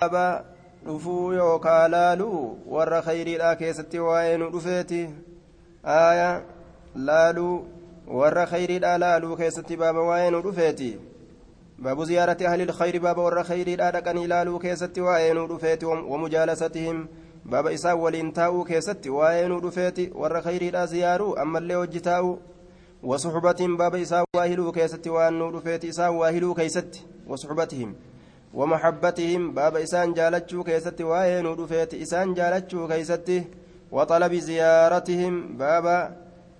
baaba dhufuu yookaa laaluu warra khayriidhaa keessatti waa'ee nu dhufeeti aaya laaluu warra khayriidhaa laaluu keessatti baaba waa'ee nu dhufeeti baabu ziyaarati ahli lkhayri baaba warra khayriidhaa dhaqanii laaluu keessatti waa'ee nu dhufeeti wamujaalasatihim baaba isaan waliin taa'uu keessatti waa'ee nu dhufeeti warra khayriidhaa ziyaaruu ammallee hojji taa'uu وصحبتهم باب إساء واهلوا كيست وأنو رفيت إساء واهلوا كيست وصحبتهم ومحبتهم باب إسان جالتشو كيست وأنو رفيت إسان جالتشو كيست وطلب زيارتهم باب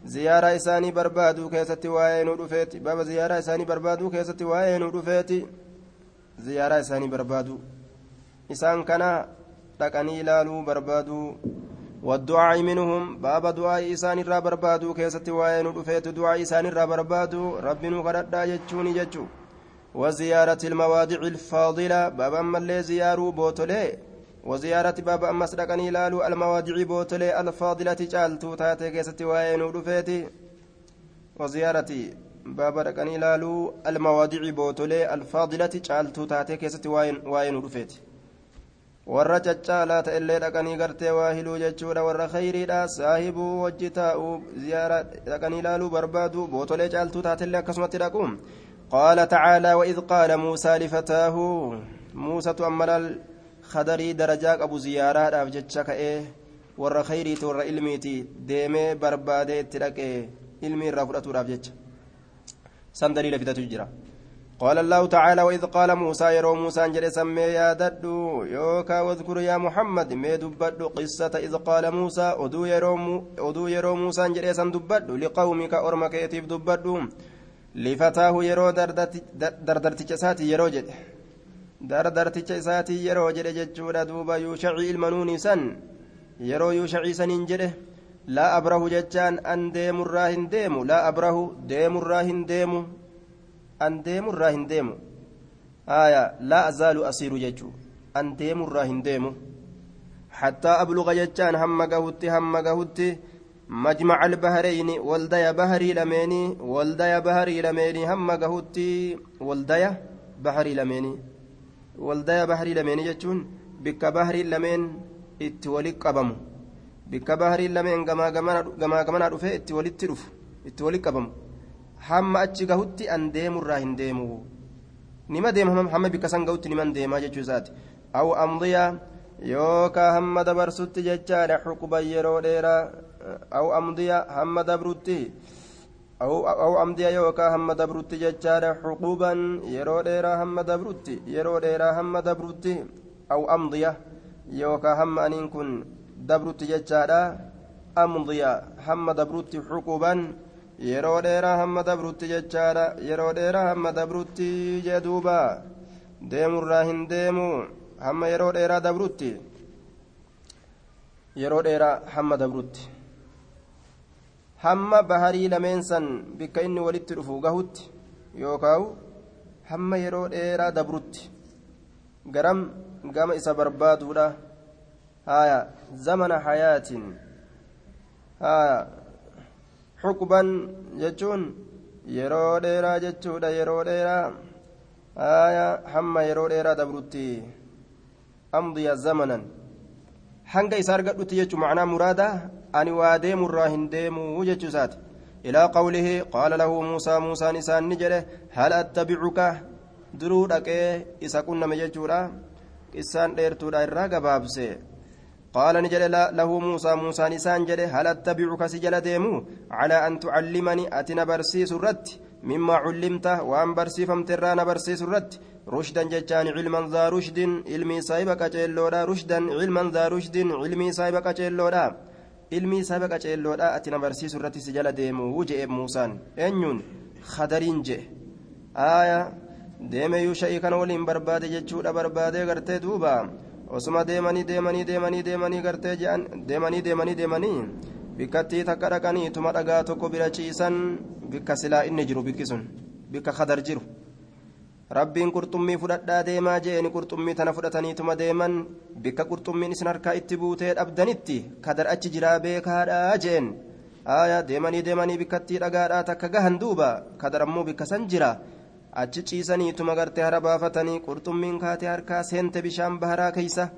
زيارة إساني بربادو كيست وأنو رفيت باب زيارة إساني بربادو كيست وأنو رفيت زيارة إساني بربادو إسان كان dhaqanii ilaaluu barbaaduu والدعاء منهم باب دعاء إسان الرا بربادو كيست وين رفيت دعاء إسان الرا بربادو رب نقرد جتشوني جتشو وزيارة المواضع الفاضلة. باب أما اللي زيارو بوتولي. وزيارة باب أما سرقني لالو المواضع بوتولي الفاضلة جالتو تاتي كيست وين رفيت وزيارة باب رقني لالو المواضع بوتولي الفاضلة جالتو تاتي كيست وين وين رفيت warra caccaalaa ta'ellee dhaqanii gartee waa hiluu jechuudha warra khayriidha saahibuu wajji taa'uu ziyaara dhaqanii ilaaluu barbaadu bootolee caaltuu taatellee akkasumatti qaala tacaalaa waid qaala muusaa lifataahu muusatu ammalal khadarii darajaa qabu ziyaaraadhaaf jecha ka'ee warra khayriiti warra ilmiiti deemee barbaadee itti dhaqee ilmii irraa fudhatuudhaaf jecha san قال الله تعالى وإذ قال موسى يرو موسى جل سمي يا ددو يوكا واذكر يا محمد مي دبدو قصة إذ قال موسى أدو يرو أدو يرو موسى جل سم دبدو لقومك أرمك يتيب دبدو lifataahu yeroo dardarticha isaatii yeroo jedhe. Dardarticha isaatii yeroo jedhe jechuudha duuba yuushacii ilma nuunii yeroo yuushacii saniin jedhe laa abrahu jechaan an deemurraa hin deemu. Laa abrahu deemurraa hin deemu. An deemurraa hin deemu. Aya laa azaalu asiiru jechuu. An deemurraa hin deemu. Hattaa abluqa jechaan hamma gahutti hamma gahutti مجمع البحرين والديا بحري لميني والديا بحري لميني هم قهوتي والديا بحري لميني والديا بحري لميني جتون بك بحري لمين اتولي قبمو بك بحري لمين قما قمنا رفه اتولي ترف اتولي قبمو هم اتش قهوتي ان ديمو راهن ديمو نما ديم هم هم بك سن قهوتي نما ديما جتو ذات او امضيا يوكا هم دبر ست جتشار حقبا يرو ديرا dheeraa aw amdiya hamma dabrutti aw amdiya yookaa hamma dabrutti jechaadha xuquban yeroo dheeraa hamma dabrutti yeroo dheeraa hamma dabrutti aw amdiya yookaa hamma aniin kun dabrutti jechaadha amdiya hamma dabrutti xuquban yeroo dheeraa hamma dabrutti jechaadha yeroo dheeraa hamma dabrutti jee duuba deemurraa hin deemu hamma yeroo dheeraa dabrutti yeroo dheeraa hamma dabrutti hamma baharii lameen san bikka inni walitti dhufu gahutti yookaan hamma yeroo dheeraa dabrutti garam gama isa barbaaduudha haya zamana hayaatiin haya xuquban jechuun yeroo dheeraa jechuudha yeroo dheeraa aya hamma yeroo dheeraa dabrutti amdiya zamanan hanga isa argadhutti jechuu macnaa muraada ani waa deemurraa hin deemuu jechuu isaati ilaa qawlihi qaala lahu muusaa muusaan isaan ni jedhe hal attabicuka duruu dhaqee isa qunname jechuudha qissaan dheertuudha irraa gabaabse قال نجد له موسى موسى نسان جده هل اتبعك سجل ديمو على ان تعلمني اتنا برسيس الرت مما علمت وان برسي فمترانا برسيس الرت رشدا ججان علما ذا رشد علمي سايبك جلودا رشدا علما ذا رشد علمي سايبك جلودا علمي سايبك جلودا اتنا برسيس الرت سجل ديمو وجه موسى انيون خدرين جه آية deeme yuusha'ii kana waliin barbaade jechuudha barbaadee gartee duuba osuma deemanii deemanii deemanii deemanii gartee jedhan deemanii deemanii deemanii bikkattii takka dhaqanii tuma dhagaa tokko bira ciisan bikka silaa inni jiru bikki sun bikka kadar jiru rabbiin qurxummii fudhadhaa deemaa jeeni qurxummii tana fudhataniituma deeman bikka qurxummiin isin harkaa itti buutee dhabdanitti kadar achi jiraa beekaadhaa jeen aayaa deemanii deemanii bikkattii dhagaadhaa takka gahan duuba kadar ammoo bikka san jira. Achi ciisaniituma gartee hara baafatanii qurxummiin kaatee harkaa seente bishaan baharaa keeysa.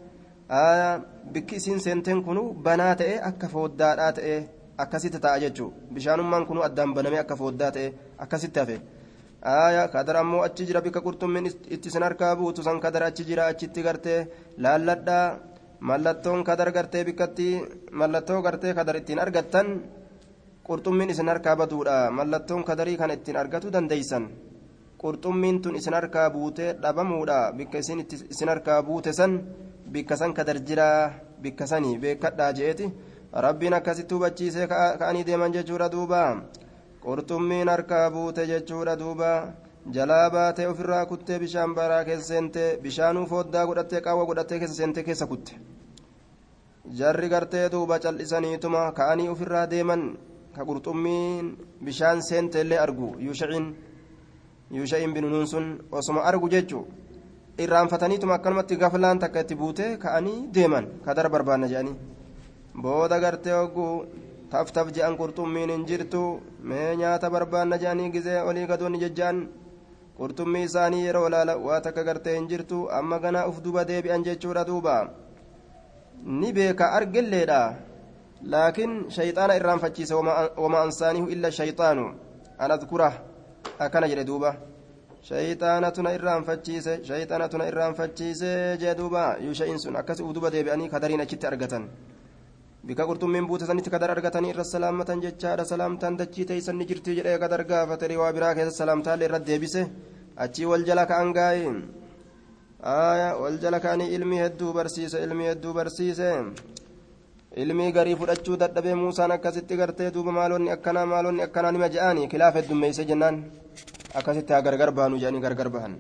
Bikki isiin seenteen kunu banaa ta'e akka fooddaadhaa ta'e akkasitti ta'a jechuudha bishaanummaan kunu addaan banamee akka fooddaa ta'e akkasitti hafe kadar ammoo achi jira bikka qurxummiin itti sin harkaa buutu san kadar achi jira achitti gartee laalladhaa mallattoon kadar gartee bikkatti mallattoo gartee kadar ittiin argattan qurxummiin isin harkaa baduudha mallattoon kadarii kana ittiin argatu dandeeysan qurxummiin tun isin harkaa buutee dhabamuudha bikka isin isin harkaa buute san bikka san kadar jira bikka sanii beekadhaa je'eeti rabbiin akkasitti hubachiisee ka'anii deeman jechuudha duuba qurxummiin harkaa buute jechuudha duuba. Jalaa baatee ofirraa kuttee bishaan baraa keessa seentee bishaanuu fooddaa godhattee qaawwa godhattee keessa seentee keessa kutte. Jarri gartee duuba cal'isaniituma ka'anii ofirraa deeman ka qurxummiin bishaan seenteellee argu. Yuushaciin yuusha'iin binunuun sun osuma argu jechuu. Irraanfataniituma akkanumatti gaflaan takka itti buute ka'anii deeman. Kadara barbaanna jedhanii. Booda gartee hogguu taftaf je'an qurxummiin hin jirtu mee nyaata barbaanna jedhanii gizee olii gadoonni jejjaan qurxummii isaanii yeroo ilaala waa takka gartee hin jirtu amma ganaa uf duba deebi'an jechuudha duuba ni beeka argilleedha laakiin shayxaana irraanfachiise wama ansaanihu illa shayxaanu an adkura akkana jedhe duuba shayxaanatuna irraanfachiise shayxaanatuna irraanfachiise jee duuba yuusha'iin sun akkas uf duba deebi'anii kadariin achitti argatan bika qurxummiin buute sanitti kadar argatanii irra salaamatan jechaadha salaamtaan dachii teeysan ni jirti jedhee kadar gaafate riwaa biraa keessa salaamtaallee irra deebise achii wal jala ka'an gaa'e wal jala ka'anii ilmii hedduu barsiise ilmii hedduu barsiise ilmii garii fudhachuu dadhabee muusaan akkasitti gartee duuba maalonni akkanaa maalonni akkanaa nima je'anii kilaaf heddummeeyse jennaan akkasitti haa gargar baanu jedhanii gargar bahan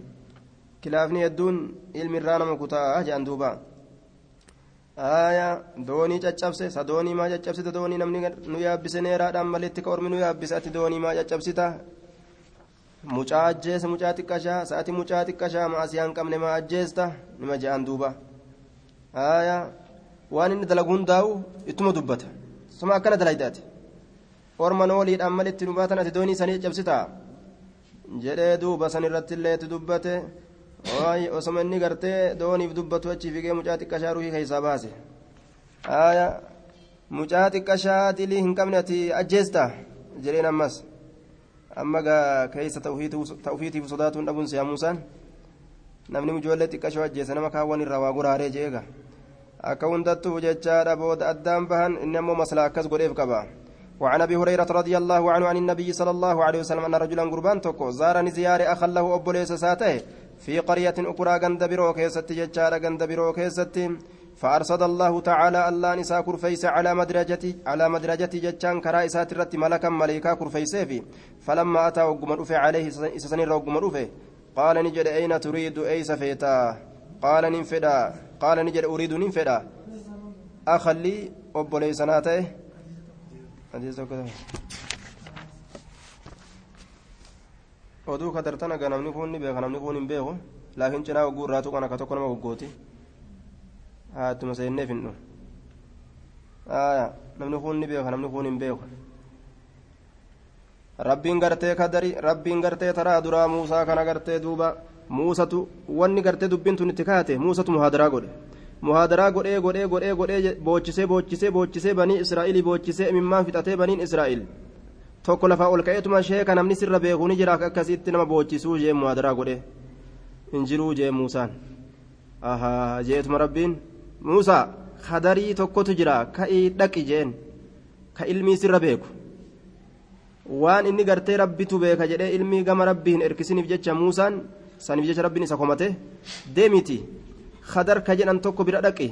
kilaafni hedduun ilmi irraa nama kutaa jedhan duuba aya doonii caccabse sa doonii maa caccabsita doonii namni nu yaabbise neeraadhaan maletti ka ormi nu yaabbise ati doonii maa caccabsita mucaa ajjeese mucaa xiqqashaa sa'ati mucaa xiqqashaa maasii hin qabne maa ajjeesta nima je'an duuba aya waan inni dalagu hundaa'u ittuma dubbata suma akkana dalaydaati orman ooliidhaan maletti nu baatan ati doonii sanii caccabsita jedhee duuba san irratti illee itti dubbate waay osoma inni gartee dooniif dubbatu achi figee mucaa xiqqashaa ruhii keessaa baase aya mucaa xiqqashaa dilii hin qabne ati ajjeesta jedheen ammas amma gaa keessa ta'ufiitiif sodaatuun dhabuun siyaa muusaan namni ijoollee xiqqashoo ajjeese nama kaawwan irraa waa goraaree jeega akka hundattuu jechaadha booda addaan bahan inni ammoo maslaa akkas godheef qaba وعن ابي هريره رضي الله عنه عن النبي صلى الله عليه وسلم ان رجلا قربان تكو زارني زياره اخا له ابو ليس ساته في قرية أخرى غند برو كيست ججار غند برو كيست فأرصد الله تعالى الله نساء كرفيس على مدرجتي على مدرجتي ججان كرا إسات الرت ملكا مليكا كرفيسه في. فلما أتى وقم رفع عليه إسسني وقم رفع قال نجد أين تريد أي سفيتا؟ قال ننفدا. قال نجد أريد ننفدا. أخلي أبو ليس oduu kadartan aga namni kun ni beeka namni kun hin beeku laakiin cinaa oguu irraatu kan akka tokko nama goggooti haatuma seenneef hin dhu namni kun ni beeka namni kun hin beeku rabbiin gartee kadari rabbiin gartee taraa duraa muusaa kana gartee duuba muusatu wanni gartee dubbiin tun itti kaate muusatu muhaadaraa godhe muhaadaraa godhee godhee godhee godhee boochisee boochisee boochisee banii israa'ilii boochisee imimmaan fixatee baniin israa'il tokko lafaa ol ka'eetuma sheeka namni sirra beekuu ni jira akkasitti nama boochisuu jee muhaadaraa godhe hin jiruu jee muusaan ahaa jeetuma rabbiin muusaa hadarii tokkotu jira ka'ii dhaqi jeen ka ilmii sirra beeku waan inni gartee rabbitu beeka jedhee ilmii gama rabbii hin erkisiniif jecha muusaan saniif jecha rabbiin isa komate deemiti hadar ka jedhan tokko bira dhaqi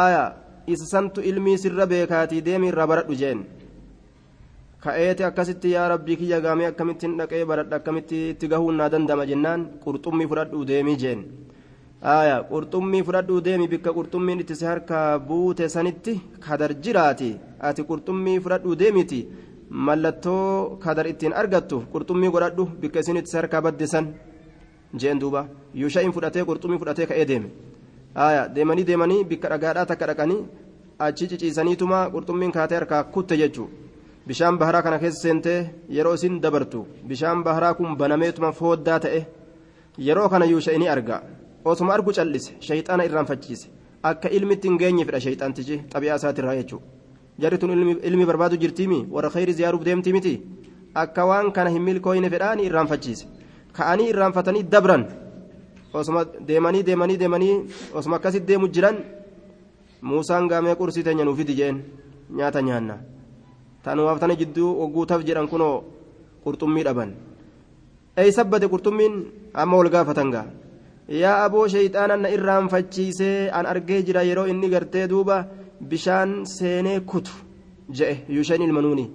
aya isa santu ilmii sirra beekaatii deemi irraa baradhu jeen ka'eeti akkasitti yaa rabbii kiyya gaamee akkamittiin dhaqee baradha akkamitti itti gahuun naa dandama jennaan? Qurxummii fudhadhuu deemii jeen. Aya qurxummii fudhadhuu deemi bikka qurxummiin itti si harkaa buute sanitti kadar jiraati. Ati qurxummii fudhadhuu deemiti. Mallattoo kadar ittiin argattu qurxummii godhadhu bikka isin itti si harkaa baddisan jeen duuba. Yuusha'iin fudhatee qurxummii fudhatee ka'ee deeme. Aya deemanii deemanii bikka dhagaadhaa takka dhaqanii achi ciciisaniituma qurxummiin kaatee harkaa kutte jechuu bishaan baharaa kana keessa seentee yeroo isin dabartu bishaan baharaa kun banameetuma fooddaa ta'e yeroo kana yuusha ini arga osuma argu callise shayxaana irraanfachiise akka ilmitti hin geenye fedha shayxaantichi xabi'aa isaatirraa jechuudha jarri tun ilmi barbaadu jirtiimi warra khayri ziyaaruuf deemti miti akka waan kana hin milkooyne fedhaani irraanfachiise ka'anii irraanfatanii dabran osuma deemanii deemanii deemanii osuma akkasitti deemu jiran muusaan gaamee qursii teenya jeen nyaata nyaanna tanumaaf tana jidduu ogguutaaf jedhan kunoo qurxummii dhaban eeysa bade qurxummiin amma wal gaafatan gaa yaa aboo shayxaana na irraanfachiisee an argee jira yeroo inni gartee duuba bishaan seenee kutu je'e yuusheen ilmanuuni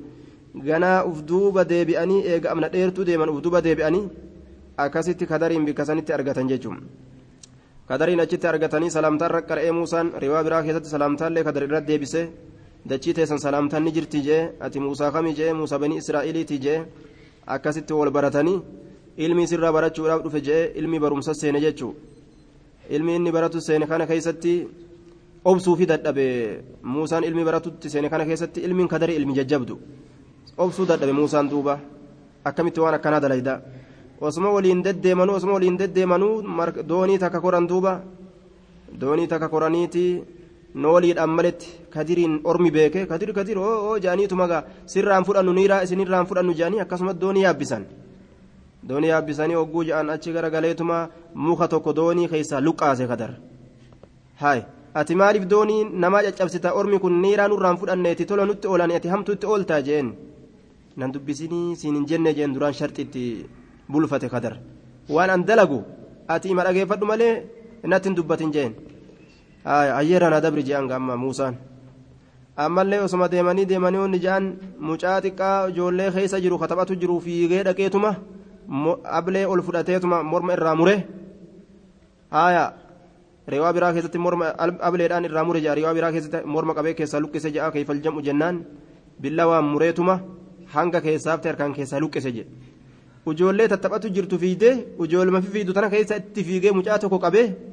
ganaa uf duuba deebi'anii eega amna dheertuu deeman uf duuba deebi'anii akkasitti kadariin bikka sanitti argatan jechuun kadariin achitti argatanii salaamtaan raqqara'ee muusaan riwaa biraa keessatti salaamtaallee kadar irratti deebisee dachii teessan salaamtaan ni jirti jee ati muusaa kamii jee muusaa banii israa'iliiti jee akkasitti wal baratanii ilmi sirraa barachuudhaaf dhufe jee ilmi barumsa seene jechuu ilmi inni baratu seene kana keessatti obsuufi dadhabe muusaan ilmi baratutti seene kana keessatti ilmiin kadari ilmi jajjabdu obsuu dadhabe muusaan duuba akkamitti waan akkanaa dalayda osuma waliin deddeemanuu osuma waliin deddeemanuu doonii takka koran duuba doonii takka koraniiti nooliidhaan maletti kadiriin ormi beeke kadir kadir oo oo jaaniitumaga sirraan fudhannu niiraa isinirraan fudhannu jaanii akkasumas doonii yaabbisan doonii yaabbisanii hogguu ja'an achi garagaleetuma muka tokko doonii keessaa luqqaase kadar haay ati maaliif doonii namaa caccabsita ormi kun niiraa nurraan fudhanneeti tola nutti oolan ati hamtuutti ooltaa jeen nan dubbisinii siin hin jenne jeen duraan sharxiitti bulfate kadar waan an dalagu ati ima dhageeffadhu malee natti hin dubbatin jeen ayyeeraan adabri je'an gamma muusaan ammallee osuma deemanii deemanii onni je'an mucaa xiqqaa ijoollee keessa jiru kataphatu jiru fiigee dhaqeetuma ablee ol fudhateetuma morma irraa mure haaya riwaa biraa keessatti morma ableedhaan irraa mure je'a riwaa biraa keessatti morma qabee keessaa luqqise je'a keefal jam'u jennaan billa mureetuma hanga keessaafte harkaan keessaa luqqise jedhe ijoollee tattaphatu jirtu fiidee ijoolma fiidu tana keessa itti fiigee mucaa tokko qabee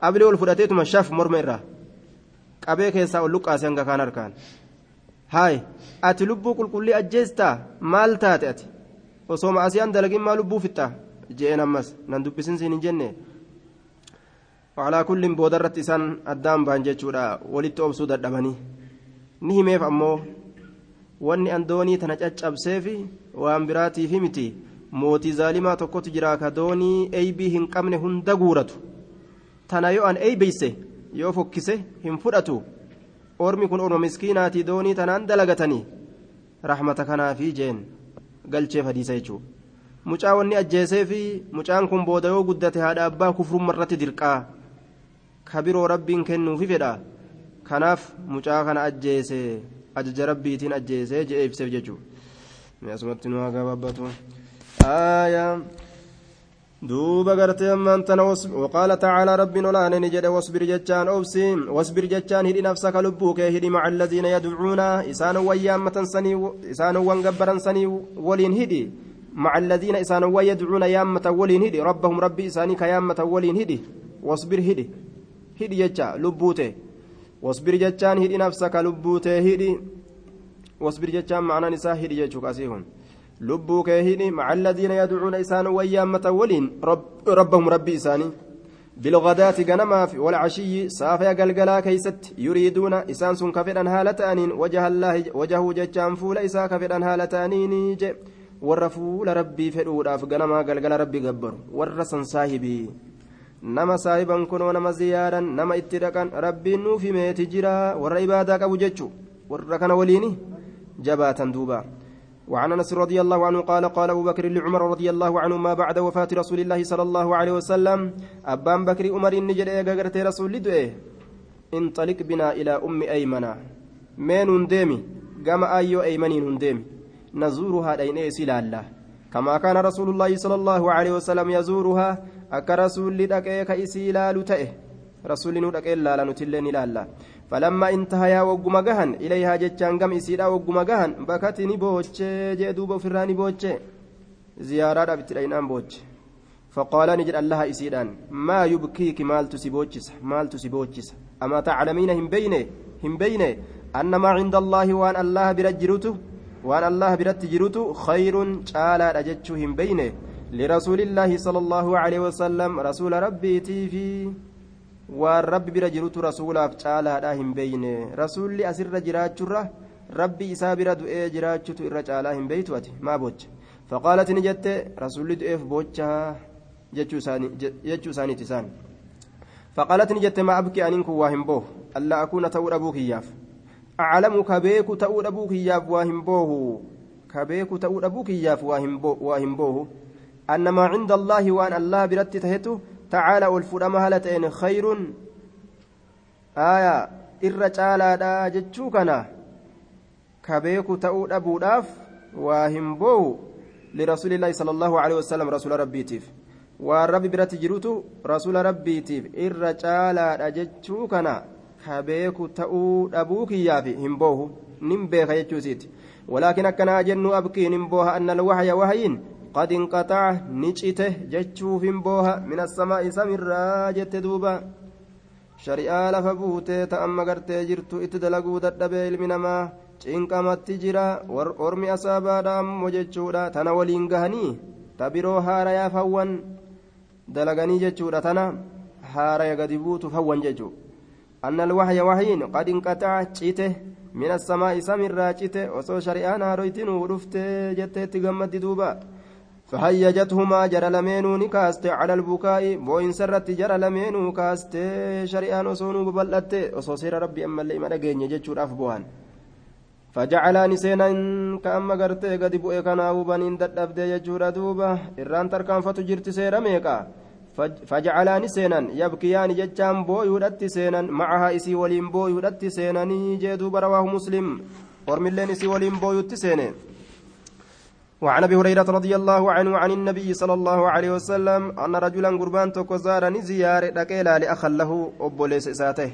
ablee ol fudhateetuma shaf morma irraa qabee keessaa ol luqqaase hanga kaan harkaan haay ati lubbuu qulqullii ajjeestaa maal taate ati osoo ma'asiyaan dalagin maa lubbuu fixxaa je'een ammas nan dubbisin siin hin jenne waalaa kulliin boodarratti isaan addaan ba'an jechuudha walitti obsuu dadhabanii ni himeef ammoo wanni andoonii tana caccabseefi waan biraatiifi miti mootii zaalimaa tokkotu jira ka doonii eeybii hin qabne hunda guuratu tana yoo an eeybeyse yoo fokkise hin fudhatu. Ormi kun orma miskiinaatii doonii tanaan dalagatanii rahmata kanaafi jeen galcheef hadiisa jechuudha. Mucaa wanni ajjeeseefi mucaan kun booda yoo guddate haadha abbaa kufrumma irratti dirqaa kabiroo rabbiin kennuufi fedha kanaaf mucaa kana ajjeese ajaja rabbiitiin ajjeese je'ee ibseef jechuudha asumatti nu haa gabaabbatu aayaa. دوب غرتي من تنوس وقال تعالى رب ولا نجد واصبر جتان أوبسي واصبر جتان هدي نفسك لبوك هدي مع الذين يدعون. إسان ويامة سني إسان وانقبرا سني ولين هدي. مع الذين إسان ويدعون يامة ولين هدي. ربهم ربي إساني كيامة ولين هدي. واصبر هدي. هدي جتا لبوته. واصبر جتان هدي نفسك لبوته هدي. واصبر جتان معنا نساء هدي جتشوك أسيهم lubbuu kee hidhi maca alladhiina yadcuuna isaan wayyaammata waliin rabbahum rabbi isaanii bilgadaati ganamaaf walcashiyyi saafaya galgalaa keeysatti yuriiduuna isaan sun ka fedhan haala ta'aniin wajahuu jechaan fuula isaa ka fedhan haala ta'aniini je warra fuula rabbii fedhuudhaaf ganamaa galgala rabbi gabbaru warra san saahibii nama saahiban kunoo nama ziyaaran nama itti dhaqan rabbiin nuuf himeeti jira warra ibaadaa qabu jechu warra kana waliini jabaatan duubaa وعن انس رضي الله عنه قال قال أبو بكر لعمر رضي الله عنه ما بعد وفاة رسول الله صلى الله عليه وسلم. أبان بكر عمر نجد اغرت رسول الله انطلق بنا إلى أم ايمن من ندمي كما أيو ايمن ندمي نزورها دين سلالا كما كان رسول الله صلى الله عليه وسلم يزورها اك رسول دقيق اسيلال تئه رسول ندق الا لا نتلني لالا فلما انتهيا وقما جهن إليها جتشان قم إسيرا وقما جهن بكتني بوتشي جدوب فراني بوتشي زيارة بترينان بوتشي فقال نجد الله إسيران ما يبكيك مال تسيبوتشس مال تسيبوتشس أما تعلمين هم بينه هم بينه أن ما عند الله وأن الله برجرته waan allah biratti jirutu khayrun caalaadha jechuu hin beyne lirasuulillaahi sala allaahu aleyhi wasalam rasuula rabbiitii fi waan rabbi bira jirutu rasuulaaf caalaadha hin beyne rasuulli asirra jiraachurra rabbi isaa bira du'ee jiraachutu irra caalaa hin beytu ati maa bocha faqaalat ni jette rasuulli du'eef bochaa jechuu isaaniiti isaan فقالت نجت ما أبكي أنك واهم بوه ألا أكون تؤول أبوك إياف أعلم كبيك تؤول أبوك إياف واهم بوه كبيك تؤول أبوك إياف واهم بوه, واهم بوه أن ما عند الله وأن الله برت تهته تعالى والفرام هلتين خير آية الرجال دا جتشوكنا كبيك تؤول أبو داف واهم بوه لرسول الله صلى الله عليه وسلم رسول ربي تيف waan rabbi biratti jirutu rasuula rabbiitiif irra caalaadha jechuu kana ka beeku ta'uu dhabuu kiyyaafi hin boohu nin beeka jechuusiiti walaakin akkanaa jennu abkiin hin booha min assamaa'i samirraa jette duuba shari'aa lafa buutee ta'amma gartee jirtu itti dalaguu dadhabee ilmi namaa cinqamatti jira ormi asaabaadha ammoo jechuudha tana waliin gahanii ta biroo haarayaaf hawwan dalaganii jechuudha tana haaraya gadi buutuuf hawwan jechuu anna alwahya wahyiin qad inqaxaca cite min assamaa'i samirraa cite osoo shari'aan haaroytinuu dhufte jetteetti gammaddi duuba fahayyajathumaa jara lameenuu ni kaaste cala albukaa'i boo'insa irratti jara lameenuu kaaste shari'aan osoo nuu babal'atte osoo seera rabbi ammallee ima dhageenye jechuudhaaf bu'an fajacalaani seenan ka amma gartee gadi bu'e kanaa'uu baniin dadhabde jechuudha duuba irraan tarkaanfatu jirti seera meeqa fajacalaani seenan yabkiyaani jechaan booyuudhatti seenan macahaa isii waliin booyuudhatti seenanii jee duuba rawaahu muslim ormilleen isii waliin booyuutti seene وعن أبي هريرة رضي الله عنه عن النبي صلى الله عليه وسلم أن رجلا قربان تكزارني زياره دقيلا لأخ له ابوليس ساته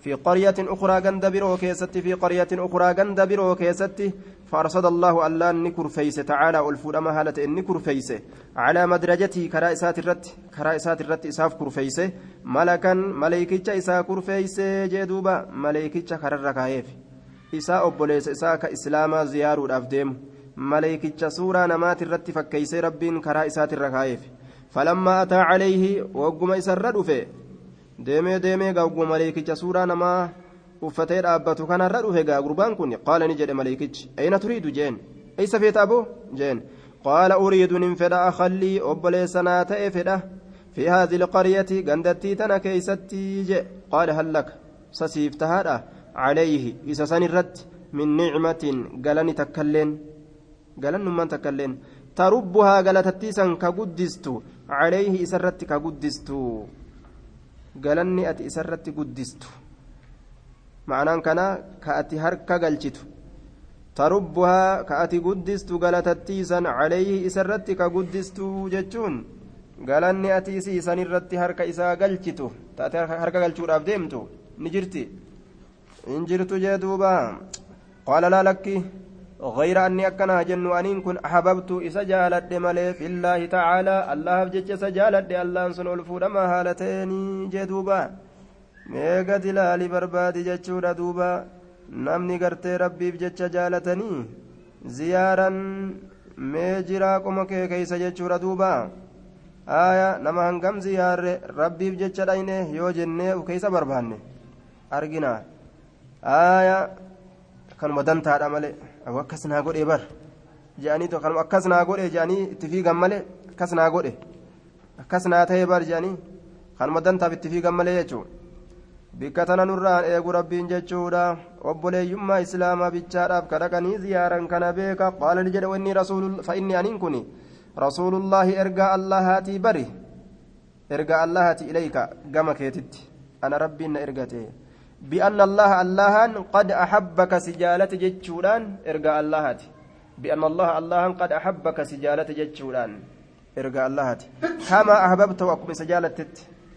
في قرية أخرى جند برو كيست في قرية أخرى جند برو كيست فأرصد الله ألا نكر فيس. تعالى ألفود أما هالة النكر فيس. على مدرجته كرائسات الرت كرائسات الرت إساف كر فيس. ملكا ملائكة إسا كر فيس. جدوبا ملائكة كرر كايف إسا أبوليس إسا كإسلاما زيار الأفديم ملائكة سورة نمات الرت فكيس رب كرائسات الركايف فلما أتى عليه وقم إسر رفه deemee deemee gagguma maleekicha suuraa namaa uffatee dhaabbatu kanarra dhufe gaa gurbaan kun qaala ni jedhe maleekichi ayna turiidu jeen eessa feeta aboo jeen qaala uriidu nin fedha akhallii obboleessanaa ta'e fedha fi haadhi lqaryati gandattii tana keeysatti je qaala hallaka sasiif tahaadha calayhi isa san irratti min nicmatin galani takkalleen galannummaan takkalleen tarubbuhaa galatattiisan ka guddistu calayhi isa irratti ka guddistu galanni ati isarratti guddistu ma'anaan kana ka ati harka galchitu tarubbuhaa ka ati guddistu galatattiisan calayhi isarratti ka guddistu jechuun galanni ati isiisan irratti harka isaa galchitu taate harka galchuudhaaf deemtu ni jirti in jirtu jee duuba qaala laa lakki غير أني أكنا جن أنين كن أحببت إسا جالت ملي في الله تعالى الله بجج سجالت الله سن الفود ما هالتين جدوبا ميغا دلالي برباد جچورا دوبا نمني غرتي ربي بجج جالتني زيارا ميجرا قم كي كيس جچورا دوبا آية نما هنگم زيار ربي بجج داينه يو جنة وكيس بربانه أرجنا آية kanuma dantaadha malee akkas naa godhe bar jedhanii kanuma akkas naa godhe jedhanii itti fiigan malee akkas naa godhe akkas naa ta'e bar jedhanii kanuma dantaaf itti fiigan malee jechuudha bikka tana nurraan eegu rabbiin jechuudha obboleeyyummaa islaamaa bichaadhaaf kadhaqanii ziyaaran kana beeka qaala ni jedhe wanni fa'inni aniin kun rasuulullaahi ergaa allahaatii bari ergaa allahaatii ilayka gama keetitti ana rabbiin na ergate. بأن الله اللهان قد أحبك سجالة جتشولان إرجاء اللهات. بأن الله اللهان قد أحبك سجالة جتشولان إرجاء اللهات. كما أحببته أكم سجالة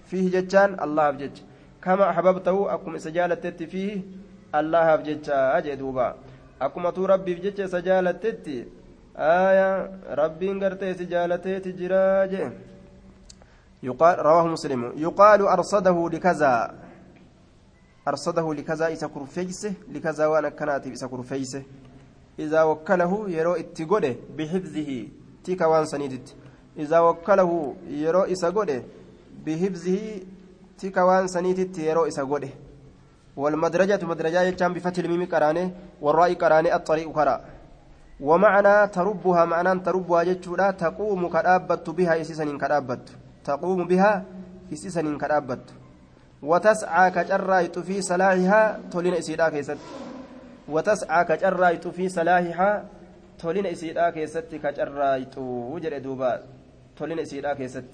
فيه جتشان الله بجج كما أحببته أكم سجالة فيه الله بجج أجدوبا أكم تو ربي بجج سجالة آية ربي قرتي سجالة تجراج يقال رواه مسلم. يقال أرصده لكذا. أرصده لكذا إسا كرفيسه لكذا وأنا كناتي إسا كرفيسه إذا وكله يرو اتقوده بحفظه تيكا وان سنيدت. إذا وكله يرو إسقوده بحفظه تيكا وان سنيدت يرو إسقوده والمدرجة مدرجة يجام بفتح الميم قرانه والراء قرانه الطريق كرا. ومعنى تربها معنى تربها جتشولا تقوم كرابت بها إسيسن كرابت. تقوم بها إسيسن كرابت. وتسعى كجرايت في صلاحها تولين إسيدا كيست. وتسعى كجرايت في صلاحها تولين إسيدا كيست كجرايت وجر دوبا تولين إسيدا كيست.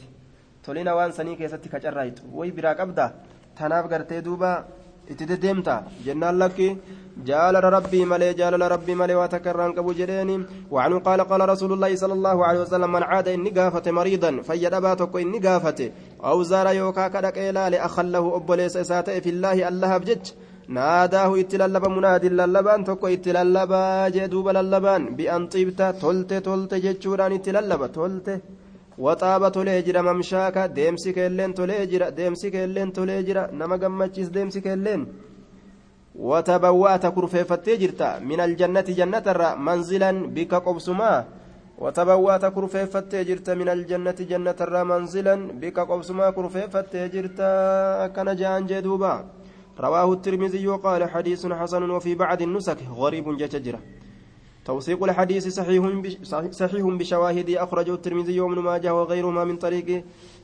تولين وان سني كيست كجرايت وي براك أبدا تناف غرتي دوبا itti deddeemta. Jennaan lakki jaalala rabbii malee jaalala rabbii malee waa takka irraan qabu jedheeni. وعنه قال قال رسول الله صلى الله عليه وسلم من عاد إني قافة مريضا فيدبا تكو إني قافة أو زار يوكا كدك إلى أخله أبوليس إساتئ في الله الله بجج ناداه اتلالبا منادي للبان تكو اتلالبا جدوب للبان بأن طيبت تلت تلت جتشوران اتلالبا تلت waxaaba tolee jira mamshaaka deemsi keelleen tolee jira deemsi keelleen tolee jira nama gammachiis deemsi keelleen watabawwa'ata kurfeeffattee jirta min aljannati jannatarra manzilan bika qobsumaa watabawwa'ata kurfeeffattee jirta min aljannati jannatarra manzilan bika qobsumaa kurfeeffattee jirta akkana ja'an jee duuba رواه الترمذي وقال حديث حسن وفي بعض النسك غريب جتجره توثيق الحديث صحيح صحيح بشواهد أخرجه الترمذي وابن ماجه وغيرهما من طريق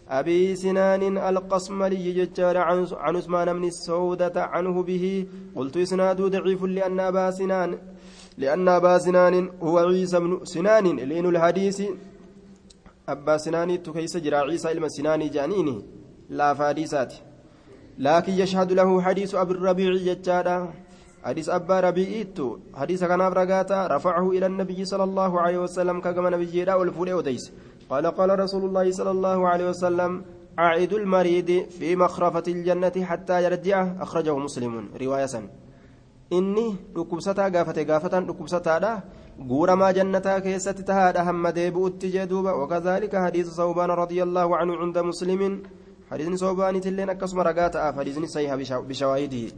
أبي سنان القصملي ججار عن عن عثمان بن السودة عنه به. قلت إسناد ضعيف لأن أبا سنان لأن أبا سنان هو عيسى بن سنان. لين الحديث أبا سنان تكيس جرى عيسى إلما سنان جانيني لا فاديسات. لكن يشهد له حديث أبي الربيع ججارا حديث أبا ربيئت حديث كان رقاتا رفعه إلى النبي صلى الله عليه وسلم كما نبي جيدا والفول وديس قال قال رسول الله صلى الله عليه وسلم عائد المريض في مخرفة الجنة حتى يرجع أخرجه مسلم رواية inni dhukkubsataa gaafate gaafatan dhukkubsataadha guuramaa jannataa keessatti tahaadha hamma deebi'utti jee duuba wakadaalika hadiisu sawbaan radiyallaahu canhu cunda muslimin hadiisni sawbaaniitilleen akkasuma ragaa ta'aaf hadiisni sahiha bishawaahidihi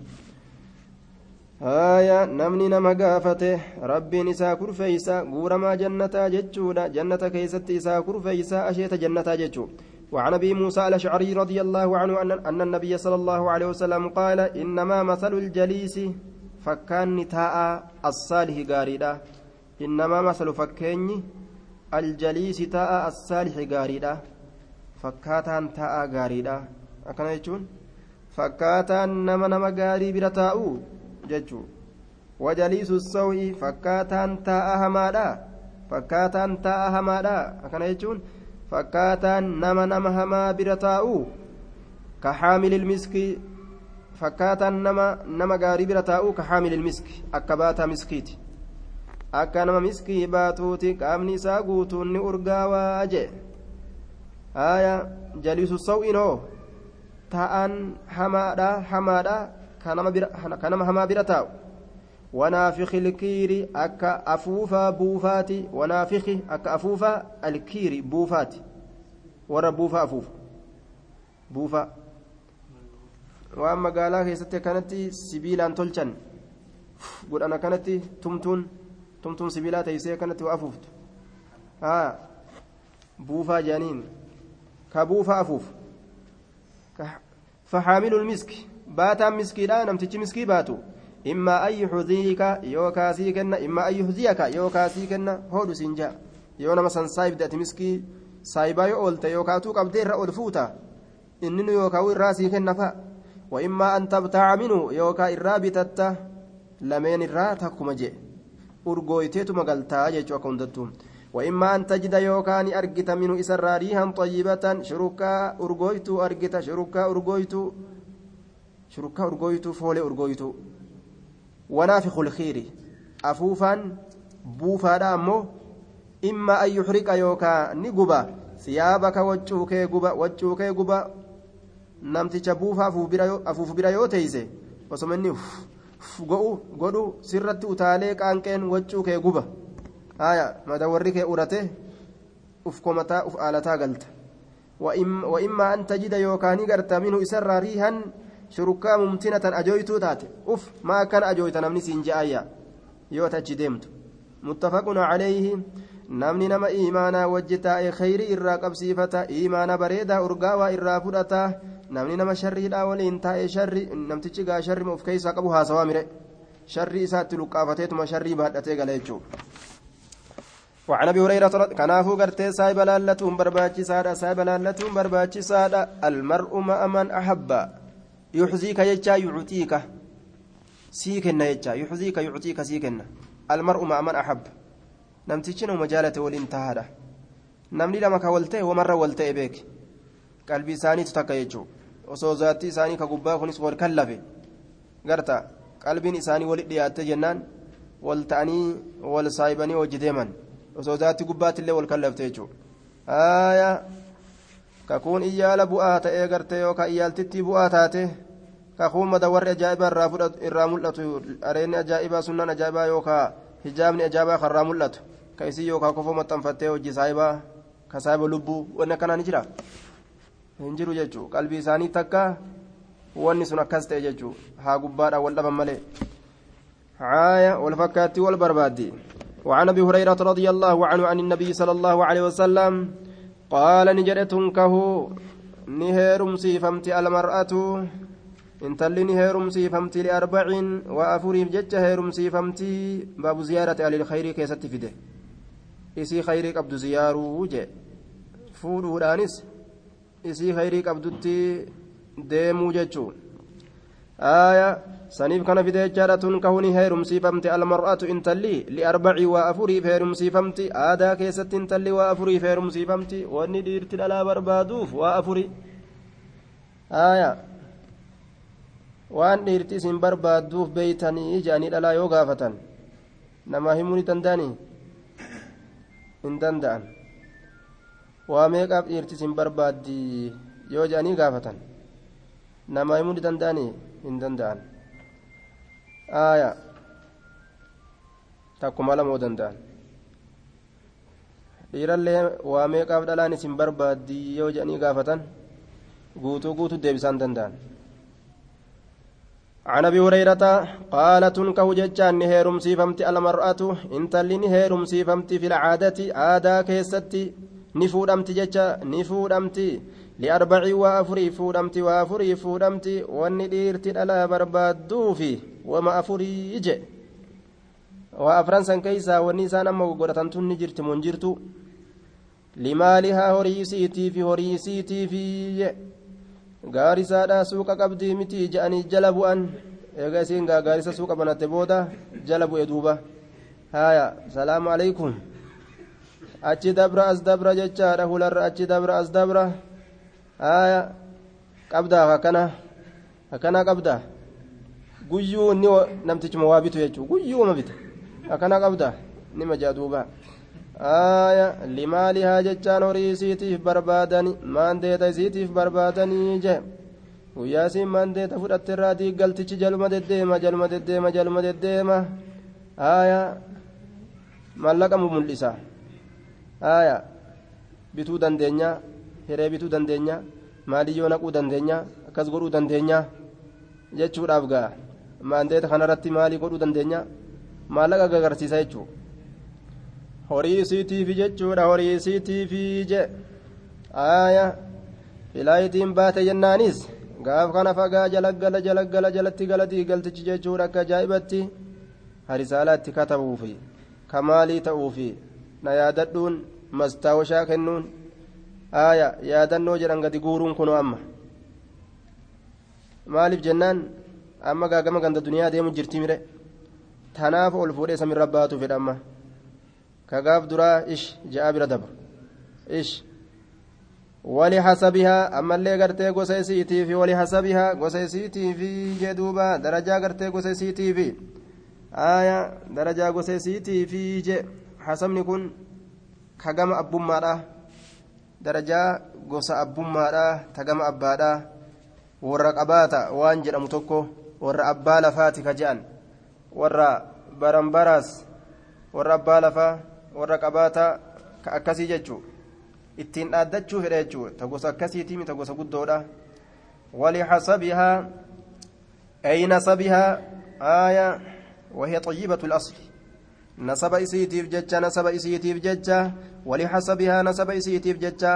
haya namni nama gaafate rabbiin isaa kurfeeysa guuramaa jannataa jechuudha. Jannata keessatti isaa kurfeeysa asheeta jannataa jechuu. وعن ابي موسى الاشعري رضي الله عنه ان ان النبي صلى الله عليه وسلم قال انما مثل الجليس فكان تاء الصالح غاريدا انما مثل فكيني الجليس تاء الصالح غاريدا فكاتان تاء غاريدا اكن يجون فكاتان نما نما غاري برتاؤ jechuun. Wajaliisu sawii fakkaataan taa'a hamaadha. Fakkaataan taa'a hamaadha. Akkana jechuun fakkaataan nama nama hamaa bira taa'u ka haamilil miskii fakkaataan nama nama gaarii bira taa'u ka haamilil miski. Akka baataa miskiiti. Akka nama miskii baatuuti qaamni isaa guutuun ni urgaawaa jee. Haya jaliisu saw'inoo ta'an hamaadha hamaadha kanama hamaa bira taa'u ilkiiri akka afuufaa buufaati wanaafiqi akka afuufaa alkiiri buufaati warra buufaa afuufa buufaa waan magaalaa keessatti akkanatti sibiilaan tolchan godhan akkanatti tumtuun tumtuun sibiilaa teessee akkanatti waa afuuftu haa buufaa jedhaniin ka buufaa afuufu fahaamilul miski baataan miskiidha namtichi miskii baatu immaa an yuxdiika yookaa sii kenna immaa an yuxdiyaka yookaa sii kenna hoodhu siin jaa yoo nama san saayibde ati miskii saayibaa yoo oolte yookaatuu qabdee irra ol fuuta inninu yookaa irraa sii kenna fa'a وإما أن تبتاع منه يوكا إرابتتا لمن إرا تكما جي أرغويتيتو مقالتا جيشو أكوندتو وإما أن تجد يوكان أرجت منه إسرا ريها طيبة شركا أرغويتو أرجت شركا أرغويتو shurukkaa urgooytuu foolee urgooytuu wanaafiqu lkiiri afuufaan buufaadha ammoo imma an yuxriqa yookaa ni guba siyaabaka waccuukee guba waccuukee guba namticha buufa afuufu bira yoo teeyse osoma inni go'u godhu sirratti utaalee qaanqeen waccuukee guba haya madawarri kee urate uf komataa uf aalataa galta وإما أن تجد يوكاني قرت منه إسر ريها shurukkaa mumtinatan ajooytuu taate uf maa akkana ajooyta namni siin je'ayya yoo achi deemtu متفق عليه namni nama iimaanaa wajji taa'e khayrii irraa qabsiifata iimaana bareedaa urgaawaa irraa fudhata namni nama sharriidhaa waliin taa'e sharri namtichi gaa sharri of keessaa qabu haasawaa mire sharri isaatti luqqaafateetuma sharrii baadhatee gala jechuudha. وعن ابي هريره كنافو غرتي سايب لالتهم برباچي سادا سايب لالتهم برباچي سادا المرء مع من احب يحزيك يجا يعطيك سيكن يجا يحزيك يعطيك سيكن المرء مع من wamarra walta'e beek qalbii isaaniitu takka jechuu osoo zaatti isaanii ka gubbaa kunis wal kallafe garta qalbiin isaanii walit dhiyaatte jennaan wal ta'anii wal saayibanii hojii deeman osoo zaatti gubbaatti illee wal kallafte jechuudha haaya kakuun iyyaala bu'aa ta'ee gartee yookaan iyyaaltittii bu'aa taate kakuun madawarri ajaa'ibaa irraa mul'atu areenni ajaa'ibaa sunnaan ajaa'ibaa yookaan hijaabni ajaa'ibaa karraa mul'atu ka isii yookaan kofoo maxxanfattee hojii saayibaa ka saayiba lubbuu wanni akkanaa ni jira hin jiru jechuudha qalbii isaanii takka wanni sun akkas ta'e jechuudha haa gubbaadhaan wal dhaban malee haaya wal fakkaatti wal barbaaddi. وعن ابي هريره رضي الله عنه عن النبي صلى الله عليه وسلم قال نجرت كه نهيرم سيفمت المرأة intalli ni heerumsiifamti liarbacin waa afuriif jecha heerumsiifamti baabu ziyaarati alil khayrii keessatti fide isii khayrii qabdu ziyaaruu je fuudhuudhaanis isii khayrii qabdutti deemuu jechuu aya saniif kana fide jechaadha tun kahuni heerumsiifamti almar'atu intalli liarbacii waa afuriif heerumsiifamti aadaa keessatti intalli waa afuriif heerumsiifamti wanni dhiirti dhalaa barbaaduuf waa afuri aya waan dhiirti isin barbaadduuf beeytanii jedhanii dhalaa yoo gaafatan namaa himuu ni danda'anii hin danda'an waa meeqaaf dhiirti isin barbaaddi yoo jedhanii gaafatan namaa himuu ni danda'anii hin danda'an aaya takkuma lamoo danda'an dhiirallee waa meeqaaf dhalaan isin barbaaddi yoo jedhanii gaafatan guutuu guutuu deebisaan danda'an عن ابي هريره قال تنكه ججان نهيرم سيفمت المراه انت اللي نهيرم سيفمت في العاده عادا كيستي نفودمت ججا لأربع وأفري فودمت وأفري فودمت والنديرت ألا بربادوفي وما أفري جي وأفرنسا كيسا والنسان أما وقرة تنجرت منجرت لمالها هريسيتي في هريسيتي في suuqa qabdii miti je'anii jala bu'an eega isiin gaarisa suuqa banatte booda jala bu'e duuba haya salaamu alaikum achi dabra as dabra jechaadha hularra achi dabra as dabra haya qabdaa akkana akkana qabdaa. Guyyuu inni namtichuma waa bitu jechuu? Guyyuuma bita akkana qabdaa. Nima jaa duuba aya limaalihaa jechaan horii isiitiif barbaadani maandeeta isiitiif barbaadanii je guyyaa isiin maandeeta fudhatte irraa diiggaltichi jaluma deddeema jaluma deddeema jaluma deddeema. Aya mallaqa mul'isa. Aya bituu dandeenya hiree bituu dandeenya? Maaliyyoo naquu dandeenya? Akkas godhuu dandeenya? Jechuudhaaf gaa. Maandeeta kanarratti maalii godhuu dandeenya? Maallaqa gagarsiisa jechuudha horii isiitiifi jechuudha horii isiitiifi je. Aaya filaayitiin baate jennaanis? Gaaf kana fagaa jalaggala jalaggala jalatti gala diigaltichi jechuudha akka ajaa'ibatti. Harisaalaatti katabuufi kamaalii ta'uufi? Na yaadadhuun mastaawashaa kennuun aaya yaadannoo jedhan gadi guuruun kunoo amma. Maaliif jennaan? Amma gaagama ganda duniyaa deemu jirti mire. Tanaaf ol fuudhee samirra baatuu fedha amma. Kagaaf duraa ish ja'a bira daba. Ish. Walihasabihaa ammallee gartee gosa isiitiifi walihasabihaa gosa isiitiifi jee duuba darajaa gartee gosa isiitiifi aaya darajaa gosa isiitiifi jee. Hasabni kun kagama abbummaadha قص أبو مارا تجم أبادا warra qabaata waan jedhamu tokko warra abbaa lafaati ka je'an warra baranbaraas warra abbaa lafaa warra qabaata ka akkasii jechuu ittiin dhaaddachuu fedha jechuu ta gosa akkasiitii ta gosa guddoodha ولحسبها أي نسبها آية وهي طيبة الأصل nasaba isiitiif jecha nasaba isiitiif jecha walixasabihaa nasaba isiitiif jecha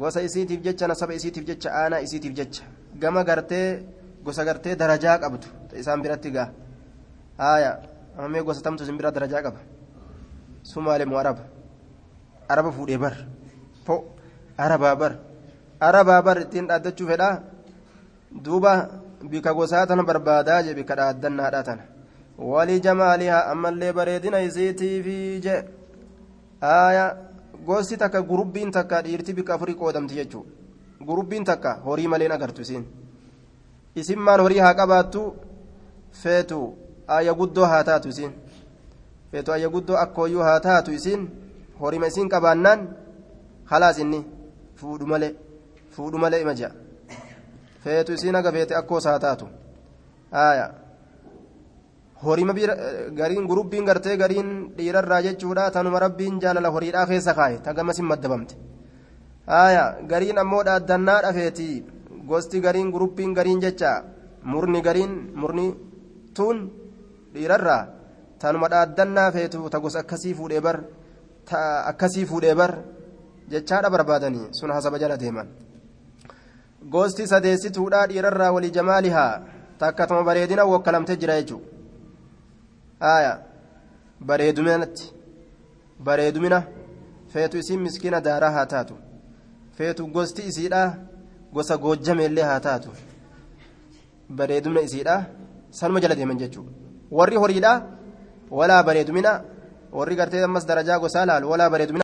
gosa isiitiif jecha nasaba isiitiif jecha aanaa isiitiif jecha gama gartee gosa gartee darajaa qabdu isaan biratti gaa haaya amee gosa tamtu isin bira darajaa qaba sumaalemu araba araba fuudhee bar po arabaa bar arabaa bar ittiin dhaaddachuu fedhaa duuba bika gosaa tana barbaadaa je bika dhaaddannaadha tana walijamaalihaa ammallee bareedina isiitiifi je. Aaya gosti takka gurubbiin takka dhiirti bika afurii qoodamti jechuu. Gurubbiin takka horii maleen agartu isiin isin maan horii haa qabaattu? Feetu ayya guddoo haa taatu isiin feetu ayya guddoo akkooyyuu haa taatu isiin horima isiin qabaannaan? Halaas inni fuudhu malee fuudhu malee ima ja'a feetu isiin aga feete akkoos haa taatu. Aya horima gariin gurubbiin gartee gariin dhiirarraa jechuudha tanuma rabbiin jaalala horiidhaa keessa kaaye. Tagamasin maddabamte aya gariin ammoo dhaaddannaa dhafeeti. Gosti gariin gurubbiin gariin jecha murni gariin murni tun dhiirarraa tanuma dhaaddannaa feetu ta gosa akkasii fuudhee bar ta akkasii fuudhee bar jechaadha barbaadanii. Sun hasaba jala deeman. Gosti sadeessituudha dhiirarraa walii jamaalihaa takkatuma bareedina wokkalamtee jira jechuudha aya bareeduminatti bareedumina feetu isiin miskiina daaraa haa taatu feetu gosti isiidha gosa goojjameellee haa taatu bareedumina isiidha sanuma jala deeman jechuudha warri horiidha walaa bareedumina warri gartee ammas darajaa gosaa laalu walaa bareedumina